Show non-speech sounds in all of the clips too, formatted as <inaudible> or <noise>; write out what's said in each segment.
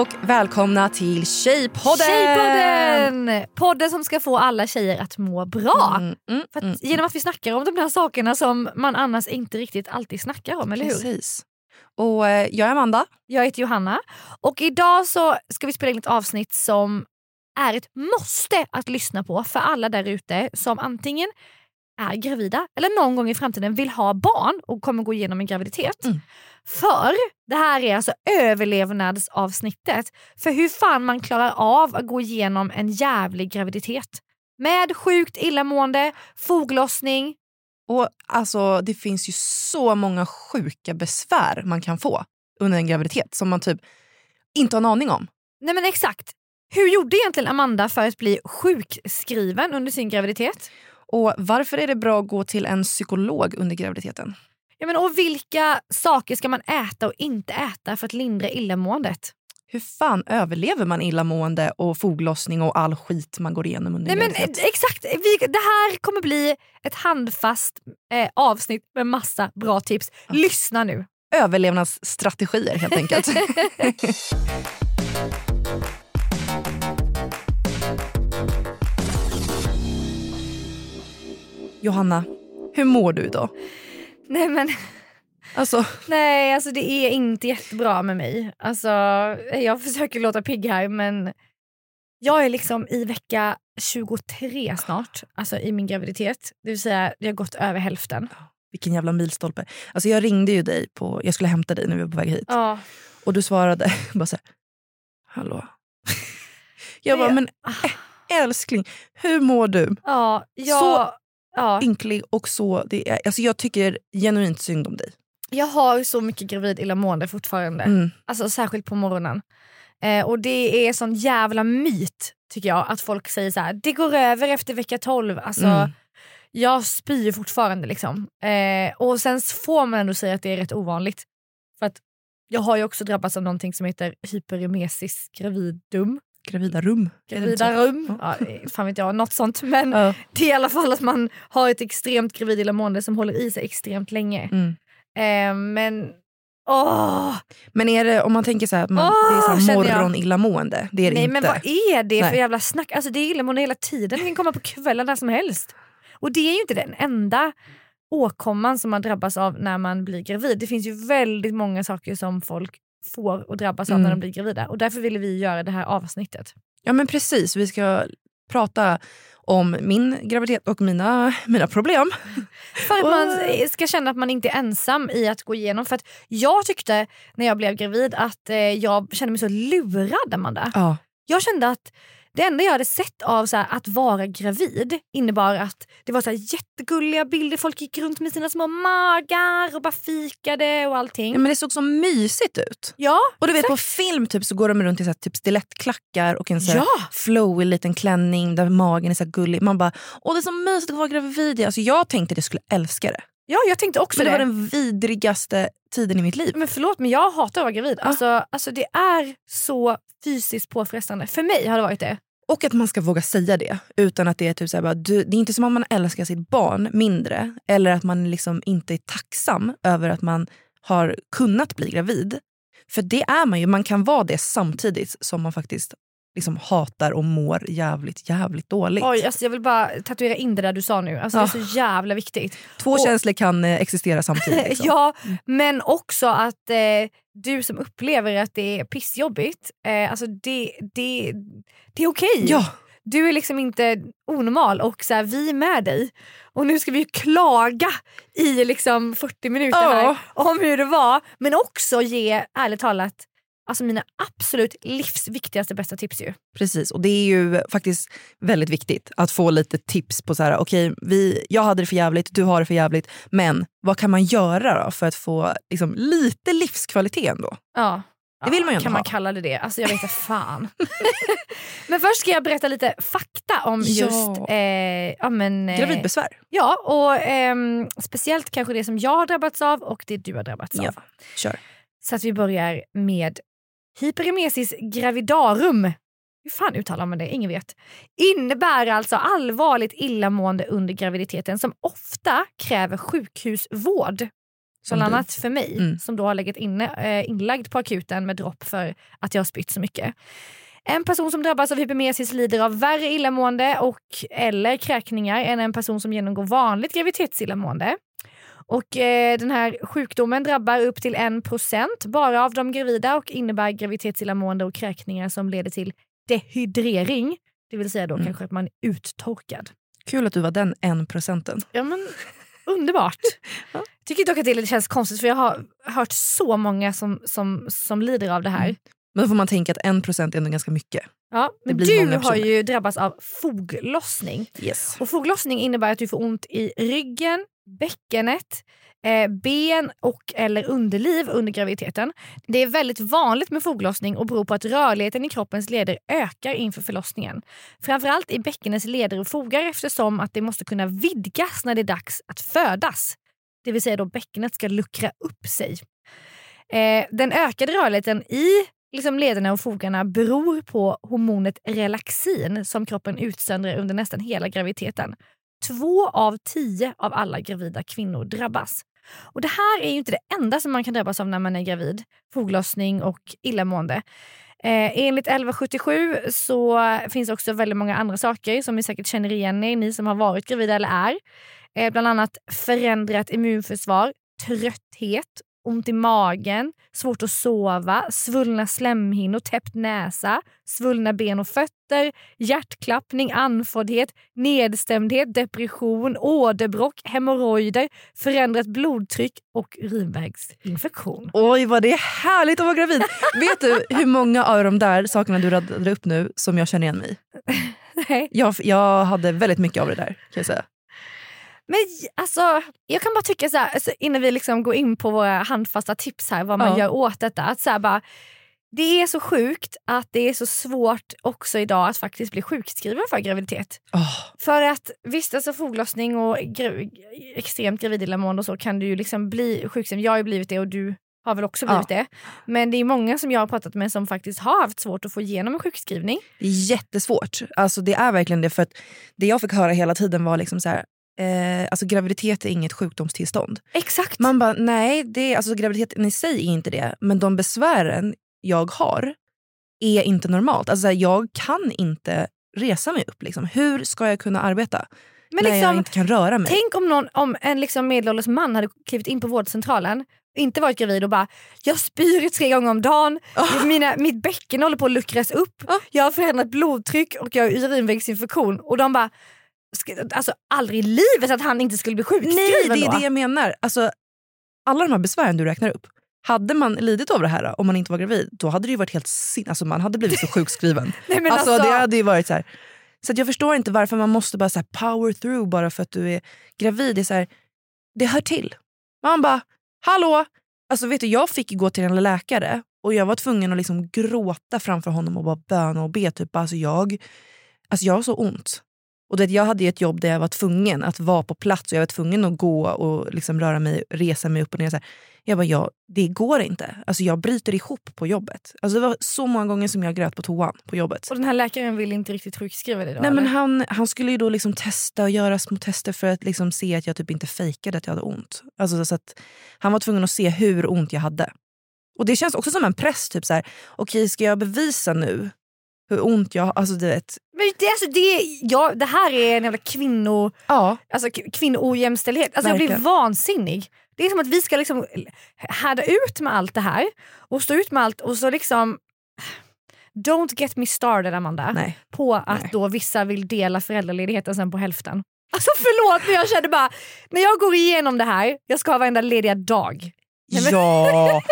Och välkomna till Tjejpodden! Tjejpodden! Podden som ska få alla tjejer att må bra. Mm, mm, att mm. Genom att vi snackar om de där sakerna som man annars inte riktigt alltid snackar om, eller hur? Precis. Och eh, jag är Amanda. Jag heter Johanna och idag så ska vi spela in ett avsnitt som är ett måste att lyssna på för alla där ute som antingen är gravida eller någon gång i framtiden vill ha barn och kommer gå igenom en graviditet. Mm. För det här är alltså överlevnadsavsnittet för hur fan man klarar av att gå igenom en jävlig graviditet. Med sjukt illamående, foglossning. Och alltså, Det finns ju så många sjuka besvär man kan få under en graviditet som man typ inte har en aning om. Nej men exakt. Hur gjorde egentligen Amanda för att bli sjukskriven under sin graviditet? Och Varför är det bra att gå till en psykolog under graviditeten? Ja, men, och vilka saker ska man äta och inte äta för att lindra illamåendet? Hur fan överlever man illamående och foglossning och all skit man går igenom under Nej, en men, eh, exakt, vi, Det här kommer bli ett handfast eh, avsnitt med massa bra tips. Lyssna nu. Överlevnadsstrategier helt enkelt. <laughs> Johanna, hur mår du idag? Nej, men, Alltså, nej, alltså det är inte jättebra med mig. Alltså, jag försöker låta pigg här men jag är liksom i vecka 23 snart, alltså i min graviditet. Det vill säga jag har gått över hälften. vilken jävla milstolpe. Alltså, jag ringde ju dig, på, jag skulle hämta dig när vi var på väg hit. Ja. Och du svarade <laughs> bara så här, hallå. Jag bara, men äh, älskling, hur mår du? Ja, jag, Så- ja. Ynklig och så... Det är, alltså jag tycker genuint synd om dig. jag har så mycket gravid illamående fortfarande. Mm. Alltså särskilt på morgonen. Eh, och det är sån jävla myt tycker jag att folk säger så här: det går över efter vecka 12. Alltså, Mm. Jag spyr fortfarande liksom. Eh, och sen får man ändå säga att det är rätt ovanligt. För att jag har ju också drabbats av någonting som heter hyperemesis gravidum. Gravida rum. Gravida rum. Ja, fan vet jag, något sånt. Men Ja. det är i alla fall att man har ett extremt gravid illamående som håller i sig extremt länge. Mm. Eh, men åh! Men är det, om man tänker så här, att man, Åh, det är så här morgonillamående, det är det Nej inte. men vad är det för Nej. jävla snack? Alltså det är illamående hela tiden, det kan komma på kvällen när som helst. Och det är ju inte den enda åkomman som man drabbas av när man blir gravid. Det finns ju väldigt många saker som folk får och drabbas av Mm. när de blir gravida. Och därför ville vi göra det här avsnittet. Ja men precis, vi ska prata om min graviditet och mina, mina problem. <laughs> För att man ska känna att man inte är ensam i att gå igenom. För att jag tyckte när jag blev gravid att eh, jag kände mig så lurad Amanda. Ja. Jag kände att det enda jag hade sett av så här, att vara gravid innebar att det var så här, jättegulliga bilder, folk gick runt med sina små magar och bara fikade och allting. Ja, men det såg så mysigt ut. Ja, Och du vet exakt. på film typ, så går de runt i så här, typ stilettklackar och en så här, Ja. flowig liten klänning där magen är så gullig. Man bara, åh det är så mysigt att vara gravid. Alltså, jag tänkte att jag skulle älska det. Ja, jag tänkte också Men det det. var den vidrigaste tiden i mitt liv. Men förlåt men jag hatar att vara gravid. Alltså, alltså, det är så fysiskt påfrestande. För mig har det varit det. Och att man ska våga säga det utan att det är typ så bara, du, det är inte som att man älskar sitt barn mindre eller att man liksom inte är tacksam över att man har kunnat bli gravid. För det är man ju, man kan vara det samtidigt som man faktiskt liksom hatar och mår jävligt jävligt dåligt. Oj, alltså, jag vill bara tatuera in det där du sa nu. Alltså, Det är så jävla viktigt. Två och- känslor kan eh, existera samtidigt. <laughs> Liksom. Ja, men också att eh, du som upplever att det är pissjobbigt, eh, alltså det, det, det är okej. Ja. Du är liksom inte onormal och så här, vi är med dig. Och nu ska vi ju klaga i liksom 40 minuter Ja. här om hur det var. Men också ge, ärligt talat, alltså mina absolut livsviktigaste bästa tips ju. Precis, och det är ju faktiskt väldigt viktigt att få lite tips på så här, okej, vi, jag hade det för jävligt, du har det för jävligt, men vad kan man göra då för att få liksom, lite livskvalitet ändå? Ja. Det vill man ju ändå Kan man ha. kalla det det? Alltså jag vet inte <laughs> fan. <laughs> men först ska jag berätta lite fakta om Ja. just eh, ja, men, eh, Gravidbesvär. Ja, och ehm, speciellt kanske det som jag har drabbats av och det du har drabbats Ja, av. kör. Så att vi börjar med hyperemesis gravidarum. Hur fan uttalar man det? Ingen vet. Innebär alltså allvarligt illamående under graviditeten som ofta kräver sjukhusvård. Som Bland annat för mig Mm. som då har legat inne, eh, inlagd på akuten med dropp för att jag har spytt så mycket. En person som drabbas av hypermesis lider av värre illamående och eller kräkningar än en person som genomgår vanligt graviditetsillamående. Och eh, den här sjukdomen drabbar upp till 1% bara av de gravida och innebär graviditetsillamående och kräkningar som leder till dehydrering. Det vill säga då Mm. kanske att man är uttorkad. Kul att du var den en procenten. Ja men underbart. <laughs> Ja. Tycker dock att det känns konstigt för jag har hört så många som, som, som lider av det här. Mm. Men då får man tänka att en procent är ändå ganska mycket. Ja, men du har ju drabbats av foglossning. Yes. Och foglossning innebär att du får ont i ryggen, bäckenet, eh, ben och eller underliv under graviditeten. Det är väldigt vanligt med foglossning och beror på att rörligheten i kroppens leder ökar inför förlossningen. Framförallt i bäckenets leder och fogar eftersom att det måste kunna vidgas när det är dags att födas. Det vill säga då bäckenet ska luckra upp sig. Eh, den ökade rörligheten i liksom lederna och fogarna beror på hormonet relaxin som kroppen utsöndrar under nästan hela graviditeten. Två av tio av alla gravida kvinnor drabbas. Och Det här är ju inte det enda som man kan drabbas av när man är gravid. Foglossning och illamående. Eh, enligt 1177 så finns också väldigt många andra saker som ni säkert känner igen er, ni som har varit gravida eller är. Eh, bland annat förändrat immunförsvar, trötthet, ont i magen, svårt att sova, svullna slemhinnor, täppt näsa, svullna ben och fötter, hjärtklappning, andfåddhet, nedstämdhet, depression, åderbråck, hemorrojder, förändrat blodtryck och urinvägsinfektion. Oj vad det är härligt att vara gravid. Vet du hur många av de där sakerna du radade upp nu som jag känner igen mig i? <laughs> Nej. Jag, jag hade väldigt mycket av det där kan jag säga. Men alltså, jag kan bara tycka så här, alltså, innan vi liksom går in på våra handfasta tips här vad man Ja. gör åt detta. Att så bara, det är så sjukt att det är så svårt också idag att faktiskt bli sjukskriven för graviditet. Åh, För att visst, alltså foglossning och gra- extremt gravidillamående och så kan du ju liksom bli sjukskriven. Jag har ju blivit det och du har väl också blivit det. Men det är många som jag har pratat med som faktiskt har haft svårt att få igenom en sjukskrivning. det är jättesvårt. Alltså, det är verkligen det. För att det jag fick höra hela tiden var liksom så här, eh, alltså, graviditet är inget sjukdomstillstånd. Exakt. Man bara, nej, det, alltså, graviditeten i sig är inte det. Men de besvären jag har är inte normalt. Alltså, så här, jag kan inte resa mig upp. Liksom. Hur ska jag kunna arbeta Men när jag liksom, inte kan röra mig? Tänk om, någon, om en liksom medelålders man hade klivit in på vårdcentralen inte varit gravid och bara “jag spyr tre gånger om dagen, mina, mitt bäcken håller på att luckras upp, Ah. jag har förändrat blodtryck och jag har urinvägsinfektion” och de bara Alltså aldrig i livet att han inte skulle bli sjukskriven Nej, det är då. det jag menar. Alltså, alla de här besvären du räknar upp, hade man lidit av det här om man inte var gravid, då hade det ju varit helt sin... Alltså, man hade blivit så <laughs> sjukskriven. Nej, men alltså, alltså- det hade ju varit så här. Så att jag förstår inte varför man måste bara så power through bara för att du är gravid. Det, är så här, det hör till. Man bara, hallå! Alltså, vet du, jag fick gå till en läkare och jag var tvungen att liksom gråta framför honom och bara böna och be. Typ, alltså, jag, alltså, jag har så ont. Och du vet, jag hade ju ett jobb där jag var tvungen att vara på plats och jag var tvungen att gå och liksom röra mig, resa mig upp och ner. Så här. Jag bara, ja, det går inte. Alltså, jag bryter ihop på jobbet. Alltså, det var så många gånger som jag grät på toan på jobbet. Och den här läkaren vill inte riktigt sjukskriva dig då? Nej, men han, han skulle ju då liksom testa och göra små tester för att liksom se att jag typ inte fejkade att jag hade ont. Alltså, så att han var tvungen att se hur ont jag hade. Och det känns också som en press. Typ så här, okej ska jag bevisa nu hur ont jag har? Alltså, du vet, Men det, alltså, det, ja, det här är en jävla kvinno, ja. alltså, kvinnoojämställdhet. Alltså, jag blir vansinnig. Det är som att vi ska liksom härda ut med allt det här och stå ut med allt och så liksom... Don't get me started Amanda Nej. på att Nej. då vissa vill dela föräldraledigheten sen på hälften. Alltså förlåt men jag kände bara, när jag går igenom det här, jag ska ha varenda lediga dag. Nej, men- Ja!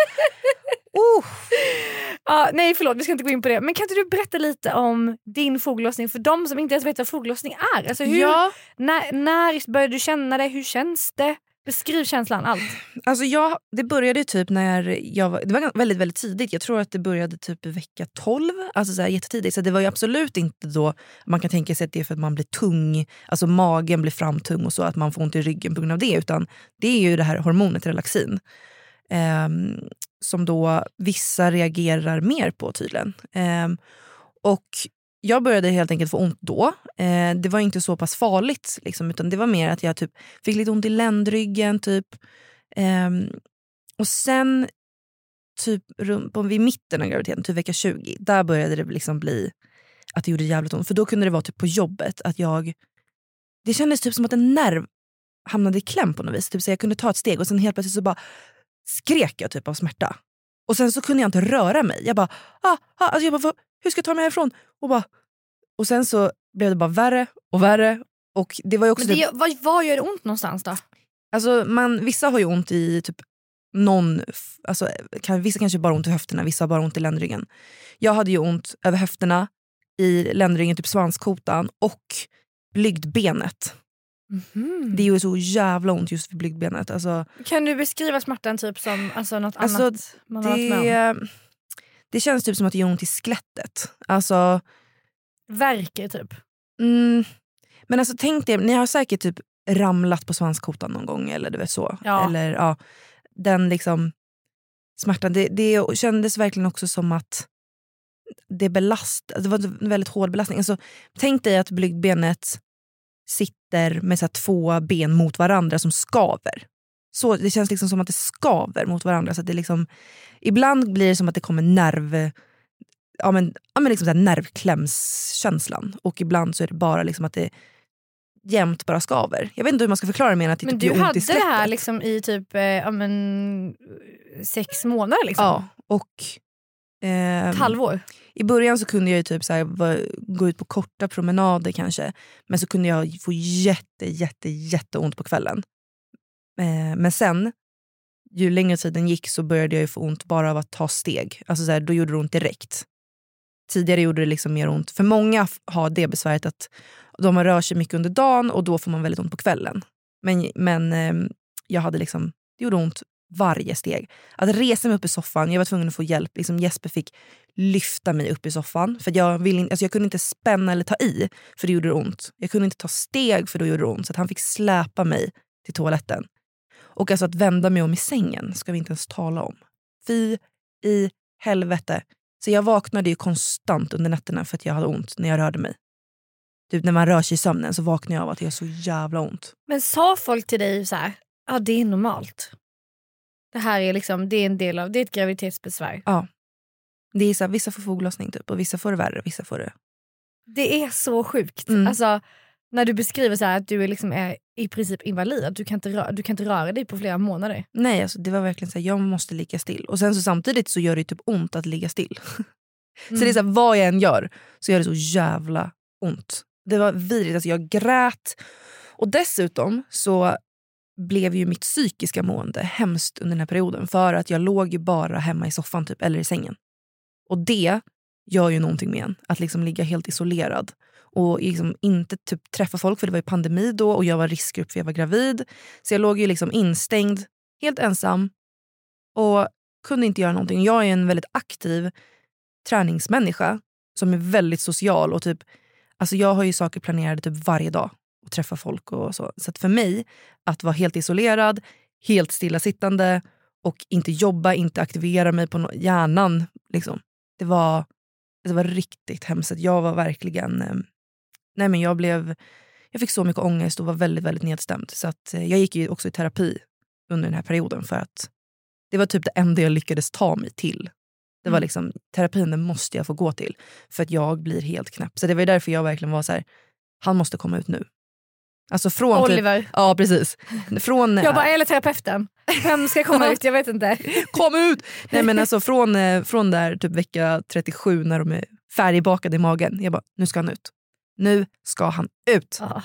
Ja, nej förlåt, vi ska inte gå in på det. Men kan inte du berätta lite om din foglossning för de som inte ens vet vad foglossning är? Alltså hur, Ja, när, när började du känna det? Hur känns det? Beskriv känslan, allt. alltså jag, det började typ när jag var, det var väldigt väldigt tidigt. Jag tror att det började typ i vecka 12, alltså så här jättetidigt. Så det var ju absolut inte då man kan tänka sig att det är för att man blir tung, alltså magen blir framtung och så att man får ont i ryggen på grund av det. Utan det är ju det här hormonet relaxin eh, som då vissa reagerar mer på tydligen. Eh, och jag började helt enkelt få ont då. Eh, det var inte så pass farligt, liksom, utan det var mer att jag typ fick lite ont i ländryggen. Typ. Ehm, och sen, typ vid mitten av graviditeten, typ vecka 20, där började det liksom bli att det gjorde jävligt ont. För då kunde det vara typ på jobbet att jag... Det kändes typ som att en nerv hamnade i kläm på något vis. Typ så jag kunde ta ett steg och sen helt plötsligt så bara skrek jag typ av smärta. Och sen så kunde jag inte röra mig. Jag bara, ah, ah, alltså jag bara "Vad- hur ska jag ta mig härifrån? Och, bara, och sen så blev det bara värre och värre. Och det var ju också Men typ, det, var, var gör det ont någonstans då? alltså man, vissa har ju ont i typ någon, alltså, kan, vissa kanske bara ont i höfterna, vissa har bara ont i ländryggen. Jag hade ju ont över höfterna, i ländryggen, typ svanskotan och blygdbenet. Mhm. Det gör så jävla ont just vid blygdbenet. Alltså, Kan du beskriva smärtan typ som alltså, något Alltså, annat man har varit med om? det, det känns typ som att det gör ont i skelettet. Alltså, Värker typ? mm, men alltså tänk dig, ni har säkert typ ramlat på svanskotan någon gång eller du vet så. Ja. Eller, ja, den liksom smärtan. Det, det kändes verkligen också som att det belast, det var en väldigt hård belastning. Alltså, tänk dig att blygdbenet sitter med så två ben mot varandra som skaver. Så, det känns liksom som att det skaver mot varandra. Så det liksom, ibland blir det som att det kommer nerv... Ja, men, ja, men liksom så nervklämskänslan. Och ibland så är det bara liksom att det jämt bara skaver. Jag vet inte hur man ska förklara mer än att det Men typ du hade i det här liksom i typ eh, ja, men, sex månader? Liksom. Ja, och... ehm, Ett halvår? I början så kunde jag ju typ så här, gå ut på korta promenader kanske. Men så kunde jag få jätte, jätte, jätteont på kvällen. Eh, men sen, ju längre tiden gick så började jag ju få ont bara av att ta steg. Alltså så här, då gjorde det ont direkt. Tidigare gjorde det liksom mer ont. För många har det besväret att de rör sig mycket under dagen och då får man väldigt ont på kvällen. Men, men ehm, jag hade liksom, det gjorde ont varje steg. Att resa mig upp i soffan, jag var tvungen att få hjälp. Liksom Jesper fick lyfta mig upp i soffan. För jag, vill in, alltså jag kunde inte spänna eller ta i för det gjorde ont. Jag kunde inte ta steg för då gjorde det ont. Så att han fick släpa mig till toaletten. Och alltså att vända mig om i sängen ska vi inte ens tala om. Fy i helvete. Så jag vaknade ju konstant under nätterna för att jag hade ont när jag rörde mig. Typ när man rör sig i sömnen så vaknar jag av att jag har så jävla ont. Men sa folk till dig så här, ja det är normalt? Det här är liksom, det är en del av, det är ett graviditetsbesvär. Det är så här, vissa får foglossning typ, och vissa får det värre. Vissa får det. Det är så sjukt. Mm. Alltså, när du beskriver så här att du är, liksom är i princip invalid, att du kan, inte röra, du kan inte röra dig på flera månader. Nej, alltså, det var verkligen så här, jag måste ligga still. Och sen så samtidigt så gör det typ ont att ligga still. <laughs> Så det är så här, vad jag än gör så gör det så jävla ont. Det var vidrigt, alltså jag grät. Och dessutom så blev ju mitt psykiska mående hemskt under den här perioden. För att jag låg ju bara hemma i soffan typ, eller i sängen. Och det gör ju någonting med en. Att liksom ligga helt isolerad. Och liksom inte typ träffa folk, för det var ju pandemi då och jag var riskgrupp för jag var gravid. Så jag låg ju liksom instängd, helt ensam och kunde inte göra någonting. Jag är en väldigt aktiv träningsmänniska som är väldigt social. och typ, alltså Jag har ju saker planerade typ varje dag och träffa folk och så. Så för mig, att vara helt isolerad, helt stillasittande och inte jobba, inte aktivera mig på no- hjärnan. Liksom. Det, var, det var riktigt hemskt. Jag var verkligen... Eh, nej men jag, blev, jag fick så mycket ångest och var väldigt, väldigt nedstämd. Så att, eh, jag gick också i terapi under den här perioden för att det var typ det enda jag lyckades ta mig till. Det var Mm. liksom, terapin den måste jag få gå till för att jag blir helt knäpp. Så det var därför jag verkligen var så här, han måste komma ut nu. Alltså från typ, Oliver. Ja precis. Från, Jag bara, eller terapeuten. Vem ska komma ut? Jag vet inte. <laughs> kom ut! Nej men alltså från, eh, från där typ vecka 37 när de är färdigbakade i magen. Jag bara, nu ska han ut. Nu ska han ut. Ah.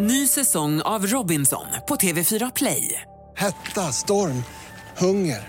Ny säsong av Robinson på TV4 Play. Hetta, storm, hunger.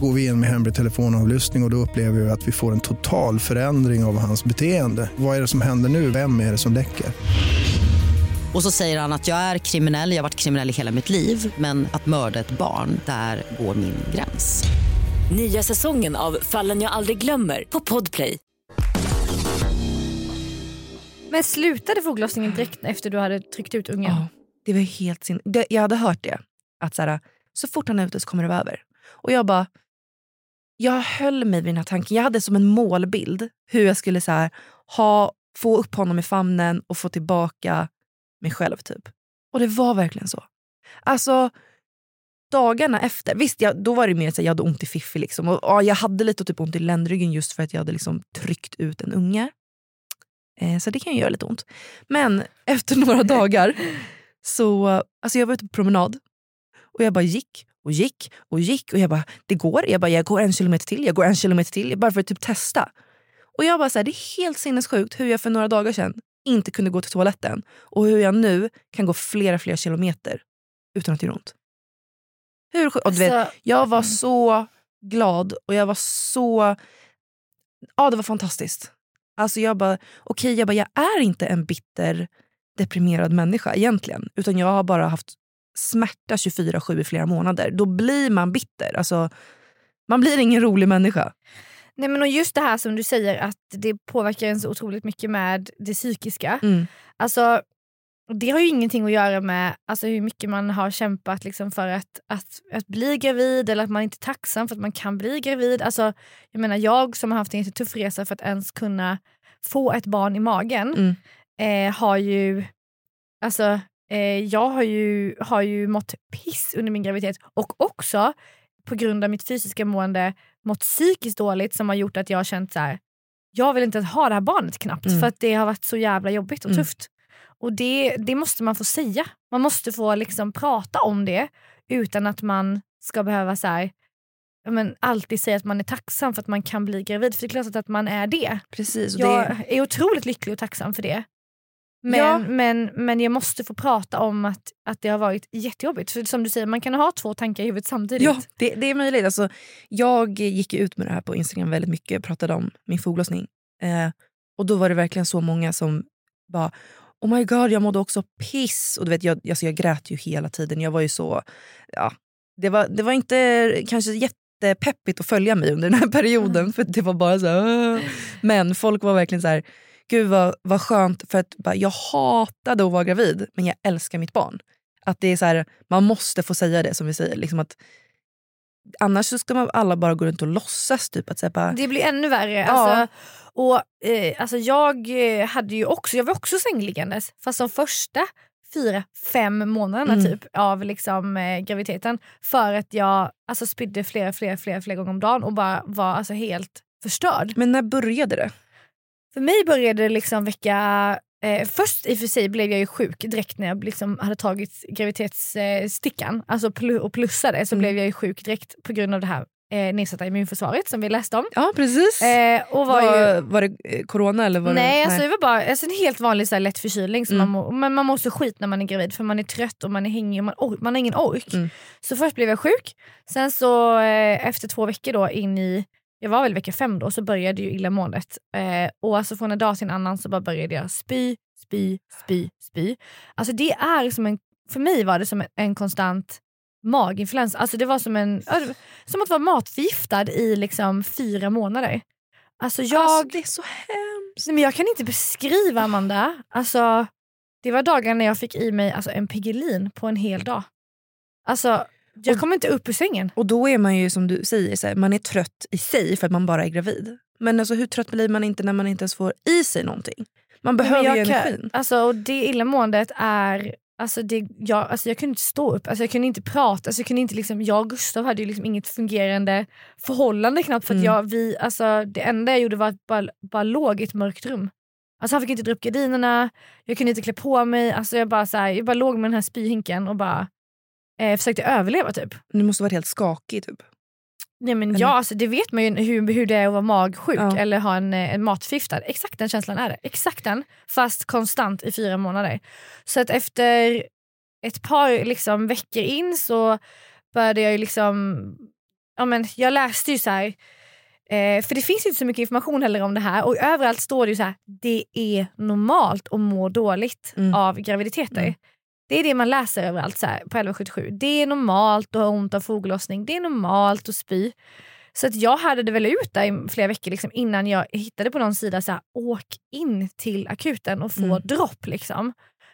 Går vi in med hemlig telefonavlyssning och, och då upplever vi att vi får en total förändring av hans beteende. Vad är det som händer nu? Vem är det som läcker? Och så säger han att jag är kriminell, jag har varit kriminell i hela mitt liv men att mörda ett barn, där går min gräns. Nya säsongen av Fallen jag aldrig glömmer på Podplay. Men slutade foglossningen direkt efter du hade tryckt ut ungen? Ja, det var helt sin... Jag hade hört det. Att så, här, så fort han är ute så kommer det vara över. Och jag bara... Jag höll mig vid den här tanken. Jag hade som en målbild hur jag skulle så här, ha, få upp honom i famnen och få tillbaka mig själv. typ. Och det var verkligen så. Alltså, dagarna efter, visst jag, då var det mer att jag hade ont i fiffi. Liksom. Och, ja, jag hade lite typ ont i ländryggen just för att jag hade liksom tryckt ut en unge. Eh, så det kan ju göra lite ont. Men efter några <laughs> dagar så, alltså jag var ute på promenad och jag bara gick och gick och gick och jag bara, det går. Jag bara, jag går en kilometer till, jag går en kilometer till. Bara för att typ testa. Och jag bara, så här, det är helt sinnessjukt hur jag för några dagar sedan inte kunde gå till toaletten och hur jag nu kan gå flera, flera kilometer utan att det gör ont. Hur, och du vet, Alltså, jag var så glad och jag var så... Ja, det var fantastiskt. Alltså jag bara, okej, jag, bara, jag är inte en bitter, deprimerad människa egentligen. Utan jag har bara haft smärta 24-7 i flera månader. Då blir man bitter. Alltså, man blir ingen rolig människa. Nej, men och just det här som du säger att det påverkar en så otroligt mycket med det psykiska. Mm. Alltså, det har ju ingenting att göra med alltså, hur mycket man har kämpat liksom, för att, att, att bli gravid eller att man inte är tacksam för att man kan bli gravid. Alltså, jag menar jag som har haft en jättetuff resa för att ens kunna få ett barn i magen Mm. eh, har ju Alltså, eh, jag har ju, har ju mått piss under min graviditet och också på grund av mitt fysiska mående mått psykiskt dåligt som har gjort att jag har känt så här. jag vill inte ha det här barnet knappt Mm. för att det har varit så jävla jobbigt och Mm. tufft. Och det, det måste man få säga. Man måste få liksom prata om det utan att man ska behöva så här, men alltid säga att man är tacksam för att man kan bli gravid. För det är klart att man är det. Precis. Jag det, är otroligt lycklig och tacksam för det. Men, Ja. men, men jag måste få prata om att, att det har varit jättejobbigt. För som du säger, man kan ha två tankar i huvudet samtidigt. ja, det, det är möjligt. Alltså, jag gick ut med det här på Instagram väldigt mycket. pratade om min foglossning. Eh, och då var det verkligen så många som bara Oh my god, jag mådde också piss. Och du vet, jag, alltså jag grät ju hela tiden. Jag var ju så... Ja, det, var, det var inte kanske jättepeppigt att följa mig under den här <laughs> perioden. För det var bara så. Men folk var verkligen så här... Gud vad, vad skönt. För att bara, Jag hatade att vara gravid, men jag älskar mitt barn. Att det är så här, Man måste få säga det som vi säger. Liksom att, annars så ska man alla bara gå runt och låtsas. Typ, att säga, bara, Det blir ännu värre. Ja. Alltså, och, eh, alltså jag, eh, hade ju också, jag var också sängliggandes fast de första fyra, fem månaderna Mm. typ av liksom, eh, graviditeten. För att jag alltså, spydde flera, flera, flera, flera gånger om dagen och bara var alltså, helt förstörd. Men när började det? För mig började det liksom vecka... Eh, först i och för sig blev jag ju sjuk direkt när jag liksom hade tagit graviditetsstickan eh, alltså plu- och plussade så Mm. blev jag ju sjuk direkt på grund av det här eh, nedsatta immunförsvaret som vi läste om. Ja, precis. Eh, och var var, ju, var det eh, corona eller var nej, det... alltså det var bara alltså en helt vanlig så här, lätt förkylning. Som Mm. man må, men man mår så skit när man är gravid för man är trött och man är hängig och man, or- man har ingen ork. Mm. Så först blev jag sjuk, sen så eh, efter två veckor då in i jag var väl vecka fem då, så började ju illamåendet. Eh, och alltså från en dag till en annan så bara började jag spy, spy, spy, spy. Alltså det är som en, för mig var det som en, en konstant maginfluensa. Alltså det var som, en, som att vara matförgiftad i liksom fyra månader. Alltså jag, Alltså, det är så hemskt. nej, men jag kan inte beskriva Amanda. Alltså, det var dagar när jag fick i mig alltså, en Piggelin på en hel dag. Alltså, jag Och- kom inte upp ur sängen. Och då är man ju som du säger, så här, man är trött i sig för att man bara är gravid. Men alltså, hur trött blir man inte när man inte ens får i sig någonting? Man behöver ju jag kan- energin. Alltså, och det illamåendet är Alltså, det, jag, alltså jag kunde inte stå upp, alltså jag kunde inte prata. Alltså jag, kunde inte liksom, jag och Gustav hade ju liksom inget fungerande förhållande knappt. För Mm. jag, vi, alltså, det enda jag gjorde var att bara, bara låg i ett mörkt rum. Alltså han fick inte dra upp gardinerna, jag kunde inte klä på mig. Alltså jag, bara, så här, jag bara låg med den här spyhinken och bara eh, försökte överleva typ. Du måste varit helt skakig typ. Nej, men Eller- ja, alltså, det vet man ju hur, hur det är att vara magsjuk Ja. eller ha en, eh, en matförgiftad. Exakt den känslan är det. Exakt den, fast konstant i fyra månader. Så att efter ett par liksom, veckor in så började jag ju liksom... Ja, men jag läste ju så här... Eh, för det finns ju inte så mycket information heller om det här och överallt står det ju så här. Det är normalt att må dåligt Mm. av graviditeter. Mm. Det är det man läser överallt så här, på 1177. Det är normalt att ha ont av foglossning. Det är normalt att spy. Så att jag hade det väl ut där i flera veckor liksom, innan jag hittade på någon sida så här, åk in till akuten och få Mm. dropp. Liksom.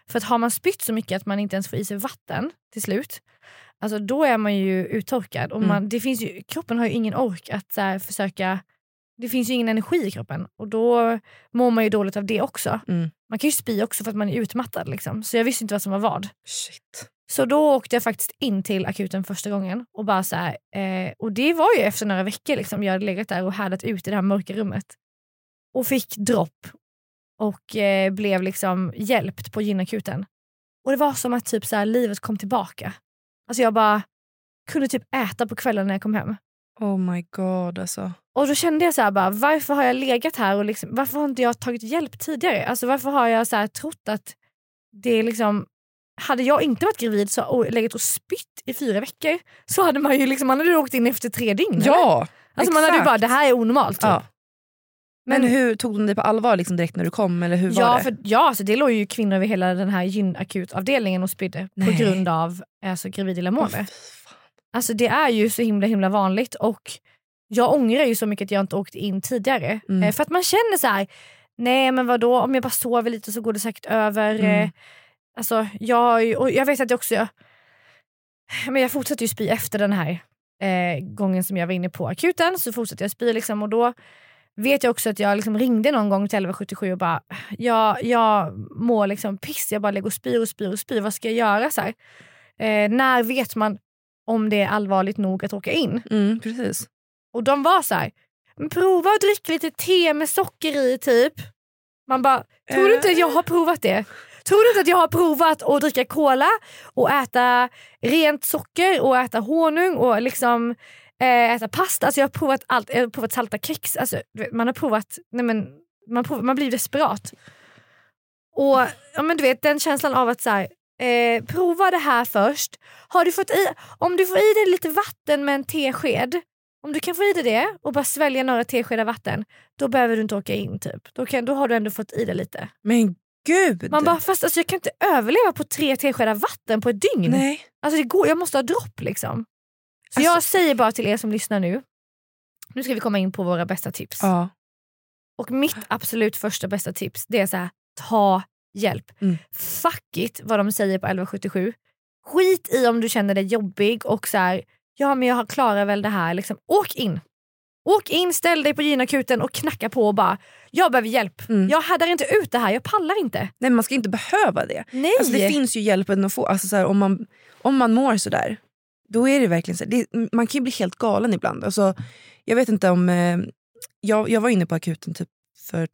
För att har man spytt så mycket att man inte ens får i sig vatten till slut, alltså då är man ju uttorkad. Och Mm. man, det finns ju, kroppen har ju ingen ork att så här, försöka... Det finns ju ingen energi i kroppen och då mår man ju dåligt av det också. Mm. Man kan ju spy också för att man är utmattad. Liksom. Så jag visste inte vad som var vad. Shit. Så då åkte jag faktiskt in till akuten första gången. Och bara så här, eh, och det var ju efter några veckor liksom, jag hade legat där och härdat ut i det här mörka rummet. Och fick dropp och eh, blev liksom hjälpt på gynakuten. Och det var som att typ så här, livet kom tillbaka. Alltså jag bara kunde typ äta på kvällen när jag kom hem. Oh my god alltså. Och då kände jag så här bara, varför har jag legat här och liksom, varför har inte jag tagit hjälp tidigare? Alltså varför har jag så här trott att det är liksom hade jag inte varit gravid så, och legat och spytt i fyra veckor så hade man ju liksom, man hade åkt in efter tre dygn. eller? Ja! alltså man hade ju bara, det här är onormalt. Typ. Ja. Men, hur tog de dig på allvar liksom direkt när du kom? Eller hur var ja, det? för, ja alltså det låg ju kvinnor över hela den här gynakutavdelningen och spydde på Nej. grund av alltså, gravid illamående. fan. Alltså det är ju så himla himla vanligt och jag ångrar ju så mycket att jag inte åkte in tidigare. Mm. Eh, för att man känner så här: nej men vadå om jag bara sover lite så går det säkert över. Mm. Eh, alltså jag, och jag vet att jag också, jag, men jag fortsatte ju spy efter den här eh, gången som jag var inne på akuten så fortsatte jag spy liksom, och då vet jag också att jag liksom ringde någon gång till 1177 och bara, jag, jag mår liksom piss, jag bara lägger och spyr och spyr och spyr, vad ska jag göra? Så här? Eh, när vet man om det är allvarligt nog att åka in? Mm, precis. Och de var så här, "Men prova att dricka lite te med socker i typ. Man bara, tror du inte att jag har provat det? Tror du inte att jag har provat att dricka cola och äta rent socker och äta honung och liksom eh, äta pasta? Alltså jag har provat allt. Jag har provat salta kex. Alltså, man har provat, nej men, man, prov, man blir desperat. Och ja, men du vet den känslan av att så här, eh, prova det här först. Har du fått i, om du får i dig lite vatten med en tesked, om du kan få i dig det och bara svälja några teskedar vatten, då behöver du inte åka in. typ. Då, kan, då har du ändå fått i dig lite. Men gud! Man bara, fast alltså, jag kan inte överleva på tre teskedar vatten på ett dygn. Nej. Alltså, det går, jag måste ha dropp liksom. Så Alltså- jag säger bara till er som lyssnar nu, nu ska vi komma in på våra bästa tips. Ja. Och mitt absolut första bästa tips det är så här, ta hjälp. Mm. Fuck it vad de säger på 1177. Skit i om du känner dig jobbig och så här, ja men jag klarar väl det här. Liksom. Åk in. Åk in, ställ dig på gynakuten och knacka på och bara, jag behöver hjälp. Mm. Jag härdar inte ut det här, jag pallar inte. Nej, man ska inte behöva det. Nej. Alltså, det finns ju hjälpen att få. Alltså, så här, om, man, om man mår sådär, då är det verkligen så här, det, Man kan ju bli helt galen ibland. Alltså, jag vet inte om... Eh, jag, jag var inne på akuten typ för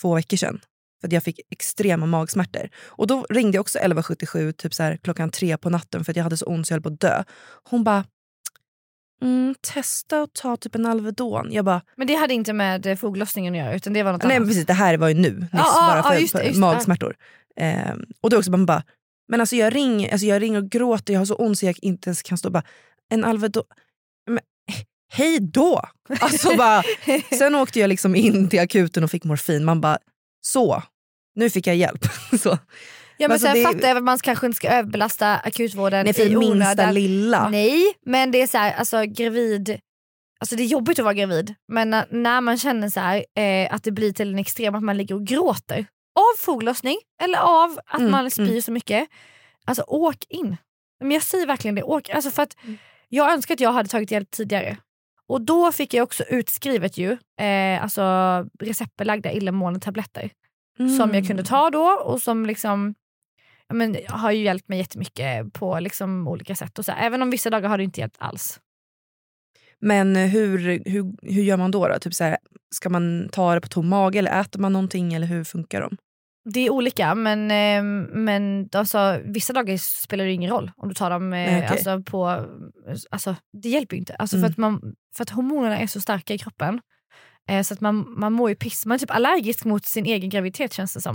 två veckor sedan. För att jag fick extrema magsmärtor. Och då ringde jag också 1177 typ så här, klockan tre på natten för att jag hade så ont så jag höll på att dö. Hon bara, mm, testa att ta typ en Alvedon. Jag bara, Men det hade inte med eh, foglossningen att göra utan det var något Nej men annat. precis, det här var ju nu, nyss, ja, bara för, ja, just just magsmärtor. Ehm, och då också man bara, men alltså jag, ring, alltså jag ringer och gråter, jag har så ont så jag inte ens kan stå bara, en Alvedon, men, hej då! <laughs> Alltså bara, sen åkte jag liksom in till akuten och fick morfin, man bara, så, nu fick jag hjälp. <laughs> så. Ja, men Alltså, så det- jag fattar att man kanske inte ska överbelasta akutvården Nej för i minsta onödan. lilla. Nej, men det är så här, alltså gravid, alltså det är jobbigt att vara gravid men när, när man känner så här, eh, att det blir till en extrem att man ligger och gråter av foglossning eller av att Mm, man spyr mm. så mycket. Alltså åk in. Men jag säger verkligen det, åk. Alltså för att Mm. jag önskar att jag hade tagit hjälp tidigare. Och då fick jag också utskrivet ju, eh, alltså receptbelagda illamående tabletter som jag kunde ta då och som liksom men, har ju hjälpt mig jättemycket på liksom, olika sätt. Och så. Även om vissa dagar har det inte hjälpt alls. Men hur, hur, hur gör man då? då? Typ så här, ska man ta det på tom mage eller äter man någonting eller hur funkar de? Det är olika men, eh, men alltså, vissa dagar spelar det ingen roll om du tar dem eh, Nej, okej. alltså, på... Alltså, det hjälper ju inte. Alltså, Mm. för, att man, för att hormonerna är så starka i kroppen. Eh, så att man, man mår ju piss. Man är typ allergisk mot sin egen graviditet känns det som.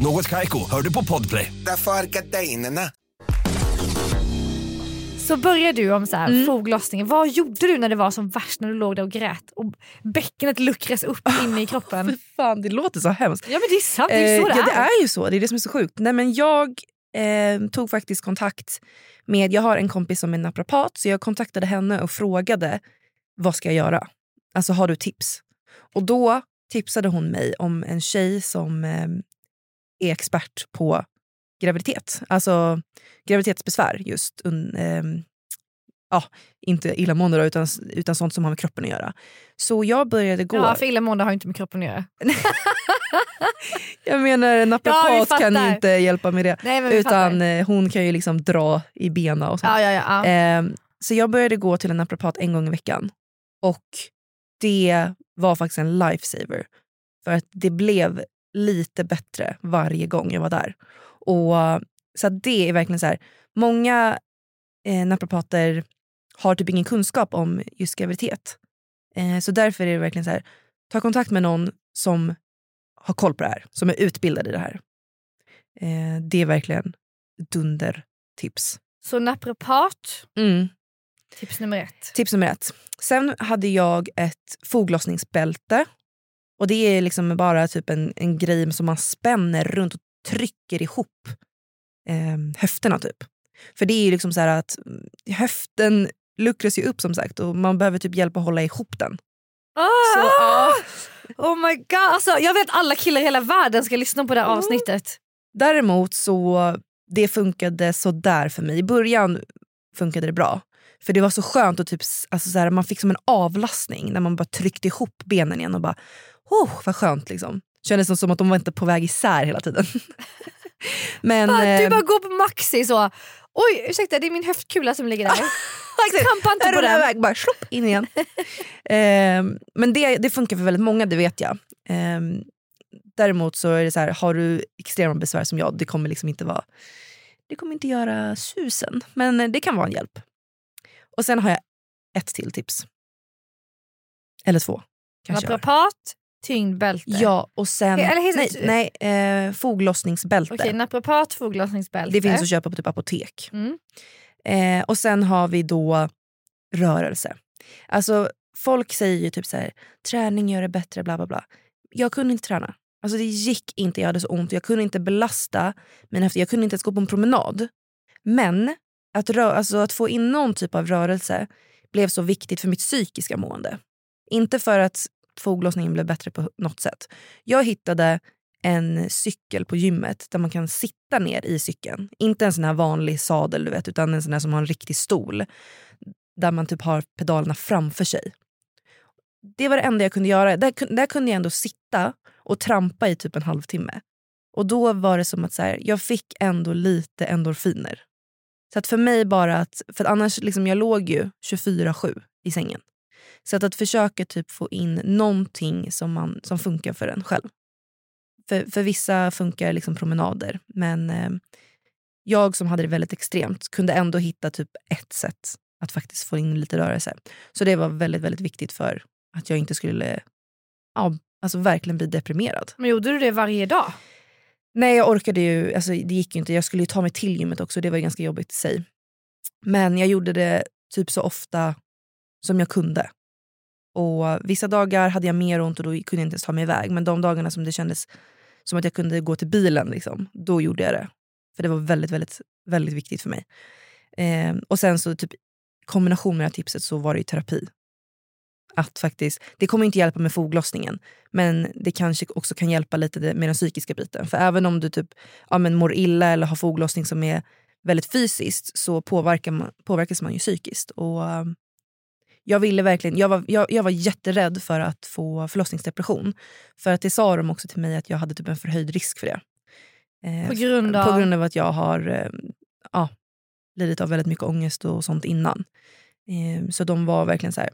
Något Kaiko, hör du på Podplay. Därför är gardinerna. Så börjar du om så här, Mm. foglossningen. Vad gjorde du när det var som värst när du låg där och grät och bäckenet luckras upp inne i kroppen? <laughs> Fy fan, det låter så hemskt. Ja men det är sant, det är ju så Eh, det ja, det är. är ju så. Det är det som är så sjukt. Nej, men jag eh, tog faktiskt kontakt med... Jag har en kompis som är naprapat så jag kontaktade henne och frågade vad ska jag göra. Alltså har du tips? Och då tipsade hon mig om en tjej som eh, är expert på graviditet. Alltså graviditetsbesvär just. Un, ehm, ja, inte illamående då, utan, utan sånt som har med kroppen att göra. Så jag började gå... Ja, för illamående har inte med kroppen att göra. <laughs> Jag menar en Ja, naprapat vi kan inte hjälpa med det. Nej, Utan eh, hon kan ju liksom dra i benen och sånt. Ja, ja, ja, ja. Ehm, så jag började gå till en naprapat en gång i veckan. Och det var faktiskt en lifesaver. För att det blev lite bättre varje gång jag var där. Och Så det är verkligen så här. Många eh, naprapater har typ ingen kunskap om just graviditet. Eh, så därför är det verkligen så här. Ta kontakt med någon som har koll på det här. Som är utbildad i det här. Eh, det är verkligen dundertips. Så naprapat, Mm. tips nummer ett. Tips nummer ett. Sen hade jag ett foglossningsbälte. Och Det är liksom bara typ en, en grej som man spänner runt och trycker ihop eh, höfterna. typ. För det är ju liksom så här att mm, höften luckras ju upp som sagt och man behöver typ hjälp att hålla ihop den. Ah! Så, ja. Oh my god, alltså, jag vet att alla killar i hela världen ska lyssna på det här avsnittet. Däremot så det funkade så där för mig. I början funkade det bra. För det var så skönt och typ, alltså så här, man fick som en avlastning när man bara tryckte ihop benen igen och bara oh, vad skönt liksom. Kändes som, som att de var inte på väg isär hela tiden. <laughs> Men, du eh, bara går på Maxi så, oj ursäkta det är min höftkula som ligger där. <laughs> Trampa inte på den. iväg, bara slopp, in igen. <laughs> Ehm, men det, det funkar för väldigt många, det vet jag. Ehm, däremot så är det så här, har du extrema besvär som jag, det kommer liksom inte vara det kommer inte göra susen. Men eh, det kan vara en hjälp. Och sen har jag ett till tips. Eller två. Naprapat, tyngdbälte. Ja, och sen... Eller heter nej, det- nej eh, foglossningsbälte. Okej, naprapat, foglossningsbälte. Det finns att köpa på typ apotek. Mm. Eh, och sen har vi då rörelse. Alltså folk säger ju typ så här, träning gör det bättre bla bla bla. Jag kunde inte träna. Alltså det gick inte, jag hade så ont. Jag kunde inte belasta mina höfter. Jag kunde inte ens gå på en promenad. Men att, rö- alltså att få in någon typ av rörelse blev så viktigt för mitt psykiska mående. Inte för att foglossningen blev bättre på något sätt. Jag hittade en cykel på gymmet där man kan sitta ner i cykeln. Inte en sån här vanlig sadel du vet, utan en sån här som har en riktig stol. Där man typ har pedalerna framför sig. Det var det enda jag kunde göra. Där, där kunde jag ändå sitta och trampa i typ en halvtimme. Och då var det som att så här, jag fick ändå lite endorfiner. Så att för mig bara att, för att annars liksom jag låg ju 24-7 i sängen. Så att, att försöka typ få in någonting som, man, som funkar för en själv. För, för vissa funkar liksom promenader. Men eh, jag som hade det väldigt extremt kunde ändå hitta typ ett sätt att faktiskt få in lite rörelse. Så det var väldigt, väldigt viktigt för att jag inte skulle ja, alltså verkligen bli deprimerad. Men gjorde du det varje dag? Nej, jag orkade ju. Alltså, det gick ju inte. Jag skulle ju ta mig till gymmet också. Det var ganska jobbigt i sig. Men jag gjorde det typ så ofta som jag kunde. Och Vissa dagar hade jag mer ont och då kunde jag inte ens ta mig iväg. Men de dagarna som det kändes som att jag kunde gå till bilen, liksom, då gjorde jag det. För det var väldigt, väldigt, väldigt viktigt för mig. Eh, och sen så typ kombination med det här tipset så var det ju terapi. Att faktiskt, det kommer inte hjälpa med foglossningen men det kanske också kan hjälpa lite med den psykiska biten. För även om du typ, ja, men mår illa eller har foglossning som är väldigt fysiskt så påverkar man, påverkas man ju psykiskt. Och, ehm, jag, ville verkligen, jag, var, jag, jag var jätterädd för att få förlossningsdepression. För att det sa de också till mig att jag hade typ en förhöjd risk för det. Eh, på, grund av? på grund av att jag har eh, ja, lidit av väldigt mycket ångest och sånt innan. Eh, så de var verkligen så här,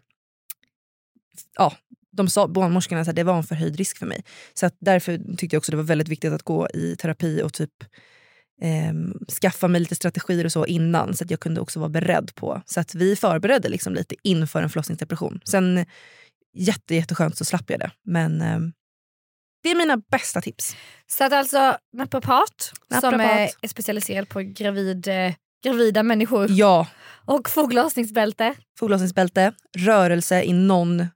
ja, de sa, barnmorskorna att det var en förhöjd risk för mig. Så därför tyckte jag också det var väldigt viktigt att gå i terapi och typ eh, skaffa mig lite strategier och så innan så att jag kunde också vara beredd på. Så att vi förberedde liksom lite inför en förlossningsdepression. Sen jätte, jätteskönt så slapp jag det. Men eh, det är mina bästa tips. Så att alltså naprapat, naprapat. som är specialiserad på gravid, eh, gravida människor. Ja. Och foglossningsbälte. Foglossningsbälte, rörelse i någon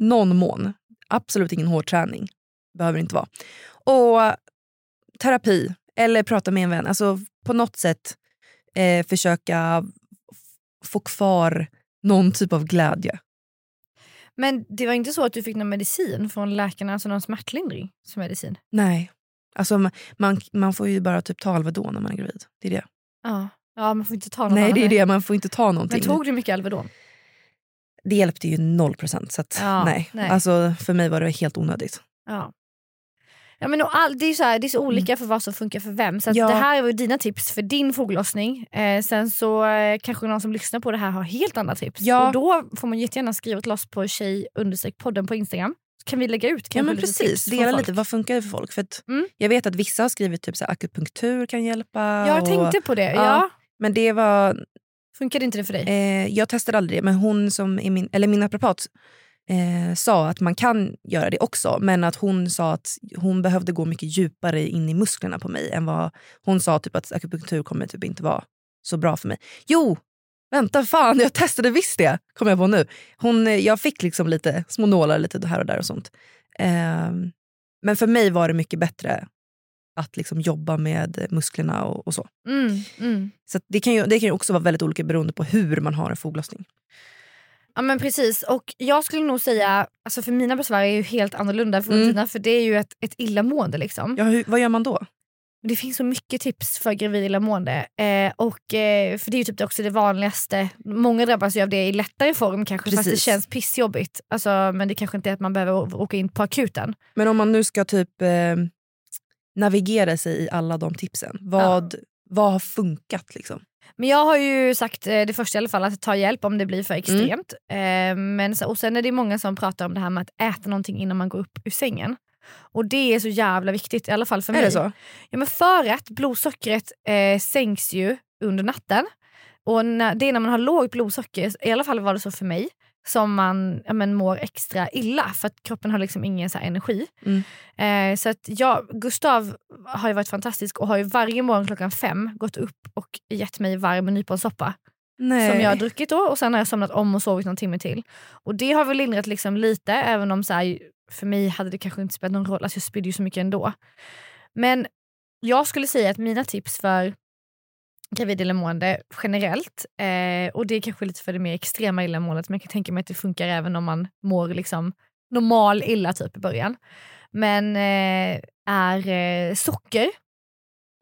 någon mån. Absolut ingen hård träning. Behöver inte vara. Och terapi eller prata med en vän. Alltså på något sätt eh, försöka få kvar någon typ av glädje. Men det var inte så att du fick någon medicin från läkarna, alltså någon smärtlindring som medicin? Nej. Alltså man, man får ju bara typ ta Alvedon när man är gravid. Det är det. Ja, ja man får inte ta något Nej det är det, man får inte ta någonting. Men tog du mycket Alvedon? det hjälpte ju noll procent. Så att, ja, nej. nej. Alltså, för mig var det helt onödigt. Ja. Ja, men all, det, är så här, det är så olika mm. för vad som funkar för vem. Så ja. Det här var dina tips för din foglossning. Eh, sen så eh, kanske någon som lyssnar på det här har helt andra tips. Ja. Och Då får man jättegärna skriva till oss på tjej podden på Instagram. Så kan vi lägga ut ja, men lite precis. Dela lite, vad funkar för folk? För mm. Jag vet att vissa har skrivit typ så här, akupunktur kan hjälpa. Jag och, tänkte på det. Ja. Men det var Funkade inte det för dig? Eh, jag testade aldrig det, men hon som är min, eller min naprapat eh, sa att man kan göra det också. Men att hon sa att hon behövde gå mycket djupare in i musklerna på mig. än vad Hon sa typ att akupunktur kommer typ inte vara så bra för mig. Jo! Vänta fan, jag testade visst det! Kom jag på nu. Hon, eh, jag fick liksom lite små nålar lite här och där och sånt. Eh, men för mig var det mycket bättre att liksom jobba med musklerna och, och så. Mm, mm. Så det kan, ju, det kan ju också vara väldigt olika beroende på hur man har en foglossning. Ja men precis och jag skulle nog säga, alltså för mina besvär är ju helt annorlunda från mm. dina för det är ju ett, ett illamående. Liksom. Ja, hur, vad gör man då? Det finns så mycket tips för gravid illamående. Eh, och, eh, för det är ju typ också det vanligaste. Många drabbas ju av det i lättare form kanske Precis. fast det känns pissjobbigt. Alltså, men det kanske inte är att man behöver åka in på akuten. Men om man nu ska typ eh, navigera sig i alla de tipsen. Vad, ja. vad har funkat? Liksom? Men jag har ju sagt eh, det första i alla fall, att ta hjälp om det blir för mm. extremt. Mm. men, och sen är det många som pratar om det här med att äta någonting innan man går upp ur sängen. Och det är så jävla viktigt, i alla fall för mig. Är det så? Ja, men för att blodsockret eh, sänks ju under natten. Och när, det är när man har lågt blodsocker, i alla fall var det så för mig, som man ja, men, mår extra illa för att kroppen har liksom ingen så energi. Mm. Eh, så att jag, Gustav har ju varit fantastisk och har ju varje morgon klockan fem gått upp och gett mig varm nyponsoppa. Nej. Som jag har druckit då och sen har jag somnat om och sovit någon timme till. Och det har väl lindrat liksom lite även om så här, för mig hade det kanske inte spelat någon roll, alltså jag spydde ju så mycket ändå. Men jag skulle säga att mina tips för gravid illamående generellt. Eh, och det är kanske lite för det mer extrema illamåendet men jag kan tänka mig att det funkar även om man mår liksom normal illa typ i början. Men eh, är eh, socker.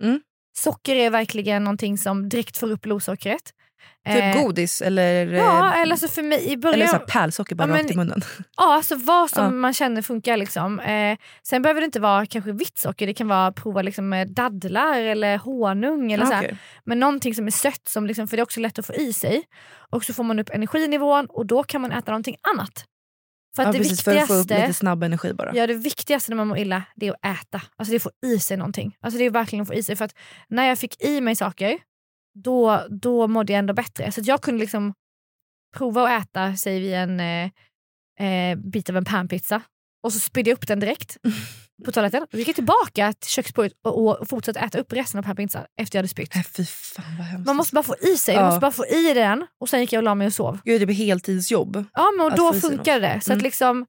Mm. Socker är verkligen någonting som direkt får upp blodsockret. Typ eh, godis eller, ja, eller alltså för mig i början, eller så pärlsocker bara ja, men, rakt i munnen. Ja, alltså vad som ja. man känner funkar. Liksom. Eh, sen behöver det inte vara kanske vitt socker, det kan vara prova liksom, dadlar eller honung. Eller ah, okay. Men någonting som är sött, som liksom, för det är också lätt att få i sig. Och så får man upp energinivån och då kan man äta någonting annat. För, att ja, det precis, viktigaste, för att få upp lite snabb energi bara. Ja, det viktigaste när man mår illa det är att äta. Alltså det är att få i sig någonting. Alltså det är verkligen att få i sig. För att när jag fick i mig saker då, då mådde jag ändå bättre. Så jag kunde liksom prova att äta, säger vi en eh, eh, bit av en panpizza och så spydde jag upp den direkt <laughs> på toaletten. Och gick jag tillbaka till köksbordet och, och fortsatte äta upp resten av panpizzan efter jag hade spytt. Nej, fy fan vad hemskt. Man måste bara få i sig, man Ja. måste bara få i den och sen gick jag och la mig och sov. Gud, det blir heltidsjobb. Ja men och Att då funkar det. Så att Mm. liksom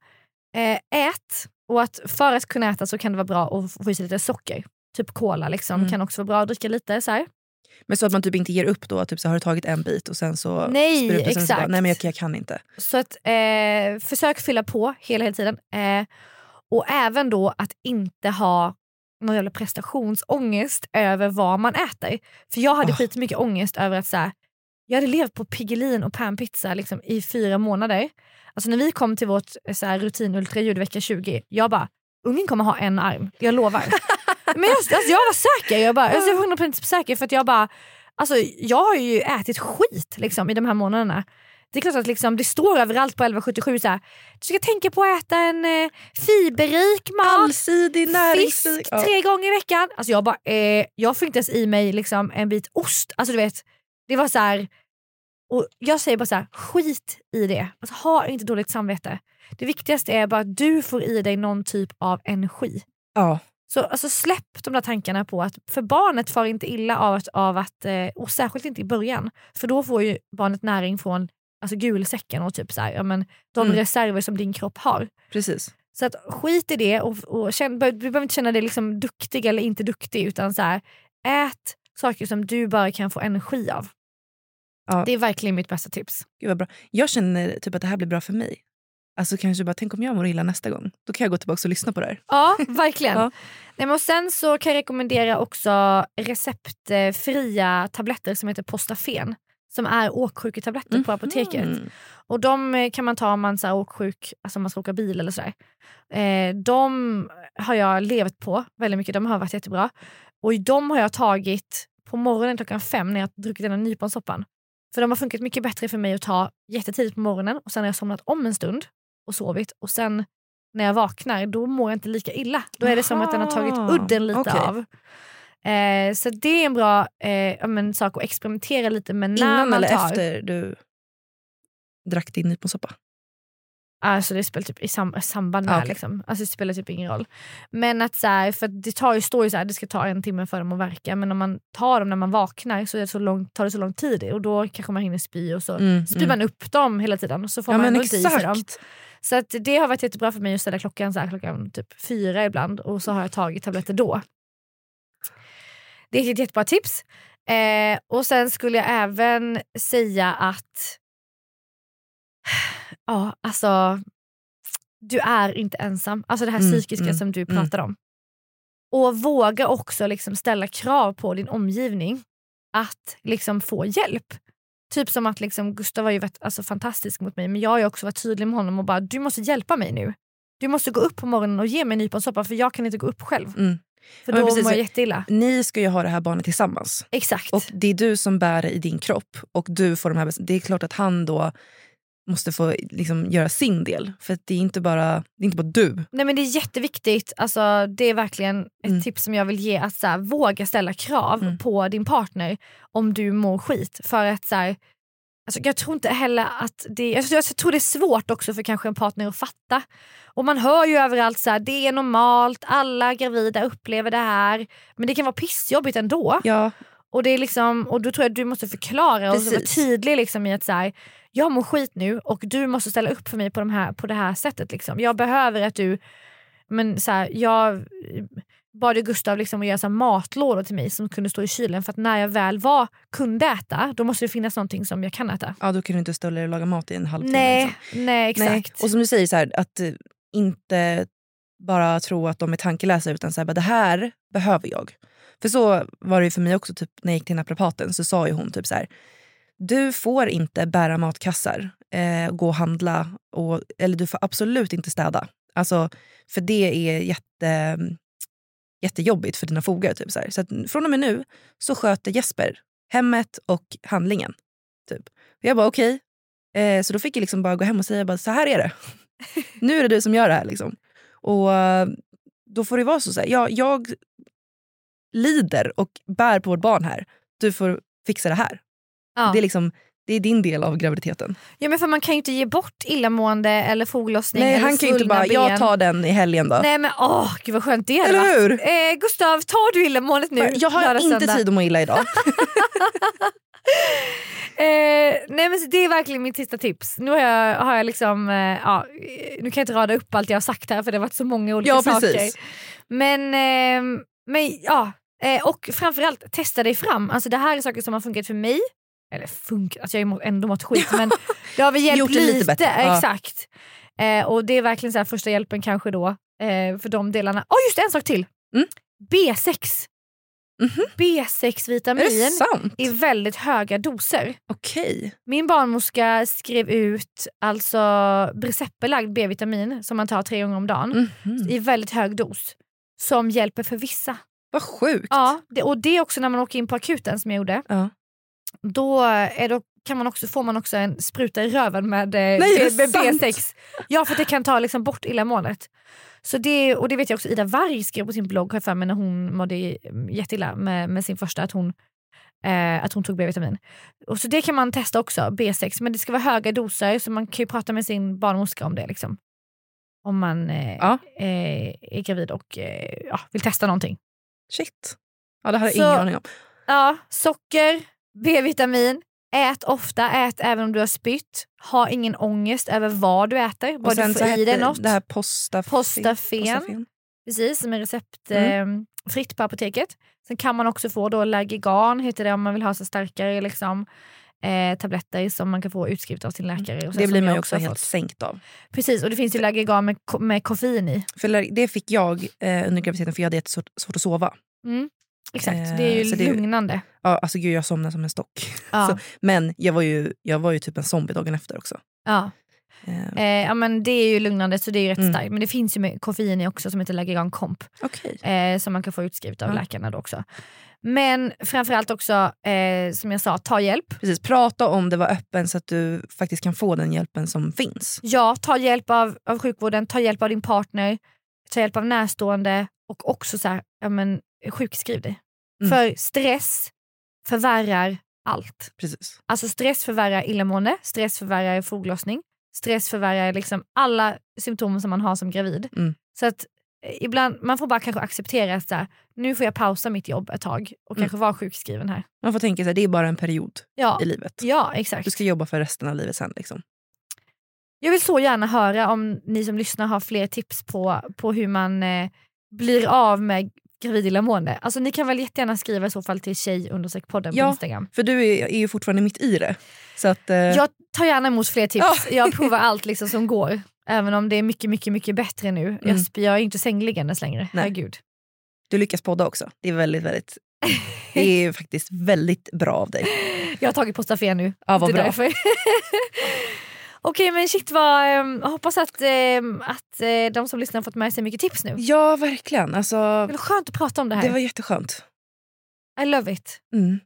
eh, ät och att för att kunna äta så kan det vara bra att få i sig lite socker. Typ cola liksom. Mm. kan också vara bra att dricka lite. Så här. Men så att man typ inte ger upp då, typ så har du tagit en bit och sen så Nej, upp och sen så bara, exakt. nej men jag, jag kan inte. Så att eh, försök fylla på hela, hela tiden. Eh, och även då att inte ha någon jävla prestationsångest över vad man äter. För jag hade Ah. skitmycket ångest över att så här, jag hade levt på Piggelin och panpizza liksom, i fyra månader. Alltså när vi kom till vårt eh, så här, rutin ultraljud vecka 20, jag bara, ungen kommer ha en arm, jag lovar. <laughs> Men jag, alltså, jag var säker, jag, bara, alltså, jag var 100% säker för att jag bara, alltså, jag har ju ätit skit liksom, i de här månaderna. Det är klart att liksom, det står överallt på 1177 så här, du ska tänka på att äta en eh, fiberrik mat, Allsidig, näringsrik. fisk Ja. tre gånger i veckan. Alltså jag bara, eh, jag fick inte ens i mig liksom en bit ost. Alltså du vet, det var så här, och jag säger bara så här, skit i det. Alltså, ha inte dåligt samvete. Det viktigaste är bara att du får i dig någon typ av energi. Ja. Så alltså, släpp de där tankarna på att för barnet far inte illa av att, av att eh, och särskilt inte i början, för då får ju barnet näring från alltså, gulsäcken och typ så här, ja, men, de Mm. reserver som din kropp har. Precis. Så att skit i det och, och känn, du behöver inte känna dig liksom duktig eller inte duktig utan så här, ät saker som du bara kan få energi av. Ja. Det är verkligen mitt bästa tips. Gud bra. Jag känner typ att det här blir bra för mig. Alltså kanske bara, tänk om jag mår illa nästa gång. Då kan jag gå tillbaka och lyssna på det här. Ja, verkligen. <laughs> Ja. Nej, men och sen så kan jag rekommendera också receptfria tabletter som heter Postafen. Som är åksjuketabletter på apoteket. Mm. Och de eh, kan man ta om man är åksjuk, alltså om man ska åka bil eller sådär. Eh, de har jag levt på väldigt mycket, de har varit jättebra. Och de har jag tagit på morgonen klockan fem när jag har druckit den här nyponsoppan. För de har funkat mycket bättre för mig att ta jättetidigt på morgonen och sen har jag somnat om en stund och sovit och sen när jag vaknar då mår jag inte lika illa. Då är det som att den har tagit udden lite okej. av. Eh, så det är en bra eh, men, sak att experimentera lite med när Innan man eller tar. efter du drack din nyponsoppa? Alltså det spelar typ i sam samband med. Ah, okej. liksom. alltså det spelar typ ingen roll. Men att så här, för det tar ju, står ju så här, det ska ta en timme för dem att verka men om man tar dem när man vaknar så, är det så lång, tar det så lång tid och då kanske man hinner spy och så Mm, spyr mm. man upp dem hela tiden och så får Ja man inte i sig dem. Så att det har varit jättebra för mig att ställa klockan så här, klockan typ fyra ibland och så har jag tagit tabletter då. Det är ett jättebra tips. Eh, och sen skulle jag även säga att ja, alltså du är inte ensam. Alltså det här Mm, psykiska mm, som du mm. pratar om. Och våga också liksom ställa krav på din omgivning att liksom få hjälp. Typ som att liksom, Gustav har ju varit alltså, fantastisk mot mig men jag har också varit tydlig med honom och bara du måste hjälpa mig nu. Du måste gå upp på morgonen och ge mig nyponsoppa för jag kan inte gå upp själv. Mm. För då precis. mår jag jätteilla. Ni ska ju ha det här barnet tillsammans. Exakt. Och det är du som bär det i din kropp. Och du får de här, det är klart att han då måste få liksom göra sin del. För att det är inte bara, det är inte bara du. Nej men Det är jätteviktigt, alltså, det är verkligen ett Mm. tips som jag vill ge. Att så här, Våga ställa krav Mm. på din partner om du mår skit. För att så här, alltså, Jag tror inte heller att det, jag, jag tror det är svårt också för kanske en partner att fatta. Och Man hör ju överallt så här, det är normalt, alla gravida upplever det här. Men det kan vara pissjobbigt ändå. Ja, Och, det är liksom, och då tror jag att du måste förklara och vara Precis. tydlig liksom i att så här, jag mår skit nu och du måste ställa upp för mig på, de här, på det här sättet. Liksom. Jag behöver att du... Men så här, jag bad Gustav liksom att göra så matlådor till mig som kunde stå i kylen för att när jag väl var, kunde äta då måste det finnas någonting som jag kan äta. ja, då kan du inte ställa dig och laga mat i en halvtimme. Nej, liksom. nej exakt. Nej. Och som du säger, så här, att eh, inte bara tro att de är tankeläsare utan så här, bara, det här behöver jag. För så var det ju för mig också typ, när jag gick till naprapaten så sa ju hon typ så här. Du får inte bära matkassar, eh, gå och handla och, eller du får absolut inte städa. Alltså, för det är jätte, jättejobbigt för dina fogar. Typ, så här. så från och med nu så sköter Jesper hemmet och handlingen. Typ. Och jag bara okej. Eh, så då fick jag liksom bara gå hem och säga bara, så här är det. <laughs> nu är det du som gör det här. Liksom. Och eh, då får det vara så, så här, jag, jag lider och bär på vårt barn här. Du får fixa det här. Ja. Det, är liksom, Det är din del av graviditeten. Ja men för man kan ju inte ge bort illamående eller foglossning Nej eller han kan ju inte bara, ben. jag tar den i helgen då. Nej men åh gud vad skönt det hade Eller hur? Eh, Gustav, tar du illamåendet nu? jag har inte söndag? tid att må illa idag. <laughs> Eh, nej men det är verkligen mitt sista tips. Nu har jag, har jag liksom, eh, ja, nu kan jag inte rada upp allt jag har sagt här för det har varit så många olika Ja, saker. Men, eh, men ja, eh, och framförallt testa dig fram. Alltså det här är saker som har funkat för mig. Eller funkat, alltså jag har ändå mått skit men det har väl <laughs> hjälpt Gjort lite lite. bättre, ja. Exakt. Eh, och det är verkligen så här första hjälpen kanske då eh, för de delarna. Åh just det, en sak till! Mm. B6. Mhm. B6-vitamin Är det sant? i väldigt höga doser. Okej. Min barnmorska skrev ut alltså receptbelagd B-vitamin som man tar tre gånger om dagen Mhm. i väldigt hög dos. Som hjälper för vissa. Vad sjukt. Ja, det, och det är också när man åker in på akuten som jag gjorde. Ja. Då, är då kan man också, får man också en spruta i röven med, eh, Nej, det med sant? B6. Ja för det kan ta liksom bort illamåendet. Så det, och det vet jag också Ida Warg skrev på sin blogg har för mig när hon mådde jätteilla med, med sin första att hon, eh, att hon tog B-vitamin. Och så det kan man testa också, B6, men det ska vara höga doser så man kan ju prata med sin barnmorska om det. Liksom. Om man eh, Ja. eh, är gravid och eh, ja, vill testa någonting. Shit. Ja, det hade jag ingen aning om. Ja, socker, B-vitamin, ät ofta, ät även om du har spytt. Ha ingen ångest över vad du äter, Och sen du så får i dig något. det här postafen. Postafen. Postafen. Precis, som är recept Mm. eh, fritt på apoteket. Sen kan man också få då Lagigan, heter det om man vill ha så starkare liksom, eh, tabletter som man kan få utskrivet av sin läkare. Och Det blir man ju också helt fått. sänkt av. Precis, och det finns ju Lagigan med, med koffein i. För det fick jag eh, under graviditeten för jag hade jättesvårt svårt att sova. Mm. Exakt, Eh, det är ju så det är lugnande. Ja, alltså gud, jag somnade som en stock. Ja. <laughs> Så, men jag var, ju, jag var ju typ en zombie dagen efter också. Ja. Eh, Eh, ja, men det är ju lugnande så det är ju rätt Mm. starkt. Men det finns ju med koffein i också som heter Lagigan Comp. Okej. eh, som man kan få utskrivet av Ja. läkarna då också. Men framförallt också, eh, som jag sa, ta hjälp. Precis, prata om det, var öppen så att du faktiskt kan få den hjälpen som finns. Ja, ta hjälp av, av sjukvården, ta hjälp av din partner, ta hjälp av närstående och också så här, ja, men, sjukskriv dig. Mm. För stress förvärrar allt. Precis. Alltså stress förvärrar illamående, stress förvärrar foglossning, stress förvärrar liksom alla symptom som man har som gravid. Mm. Så att eh, ibland, man får bara kanske acceptera att här, nu får jag pausa mitt jobb ett tag och Mm. kanske vara sjukskriven här. Man får tänka sig det är bara en period Ja, i livet. ja exakt. Du ska jobba för resten av livet sen. Liksom. Jag vill så gärna höra om ni som lyssnar har fler tips på, på hur man eh, blir av med gravid illamående. Alltså ni kan väl jättegärna skriva i så fall till tjej podden på Ja. Instagram. För du är, är ju fortfarande mitt i det. Så att, eh, Jag tar gärna emot fler tips. Ja. Jag provar <laughs> allt liksom som går. Även om det är mycket, mycket, mycket bättre nu. Jag, Mm. sp- jag är inte sängliggandes längre. Nej. Herregud. Du lyckas podda också. Det är väldigt, väldigt... <laughs> Det är ju faktiskt väldigt bra av dig. Jag har tagit Postafen nu. Ja, vad bra. <laughs> Okej men shit vad, jag hoppas att, ehm, att eh, de som lyssnar har fått med sig mycket tips nu. Ja, verkligen. Alltså, Det var skönt att prata om det här. det var jätteskönt. I love it. Mm.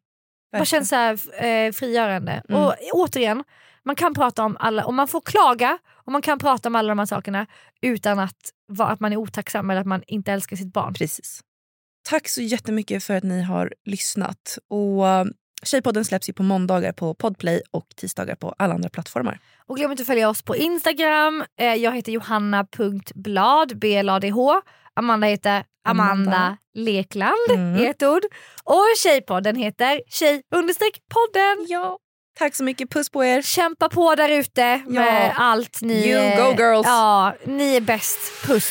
Verkligen. känns så här, eh, frigörande. Mm. Och återigen, man kan prata om alla, och man får klaga och man kan prata om alla de här sakerna utan att, att man är otacksam eller att man inte älskar sitt barn. Precis. Tack så jättemycket för att ni har lyssnat. Och Tjejpodden släpps ju på måndagar på Podplay och tisdagar på alla andra plattformar. Och glöm inte att följa oss på Instagram. Eh, jag heter johanna.blad, B-L-A-D-H. Amanda heter Amanda, Amanda. Lekland Mm. i ett ord. Och Tjejpodden heter tjej understreck podden. Ja. Tack så mycket. Puss på er. Kämpa på där ute med Ja. allt ni... You go, girls. Ja, ni är bäst. Puss.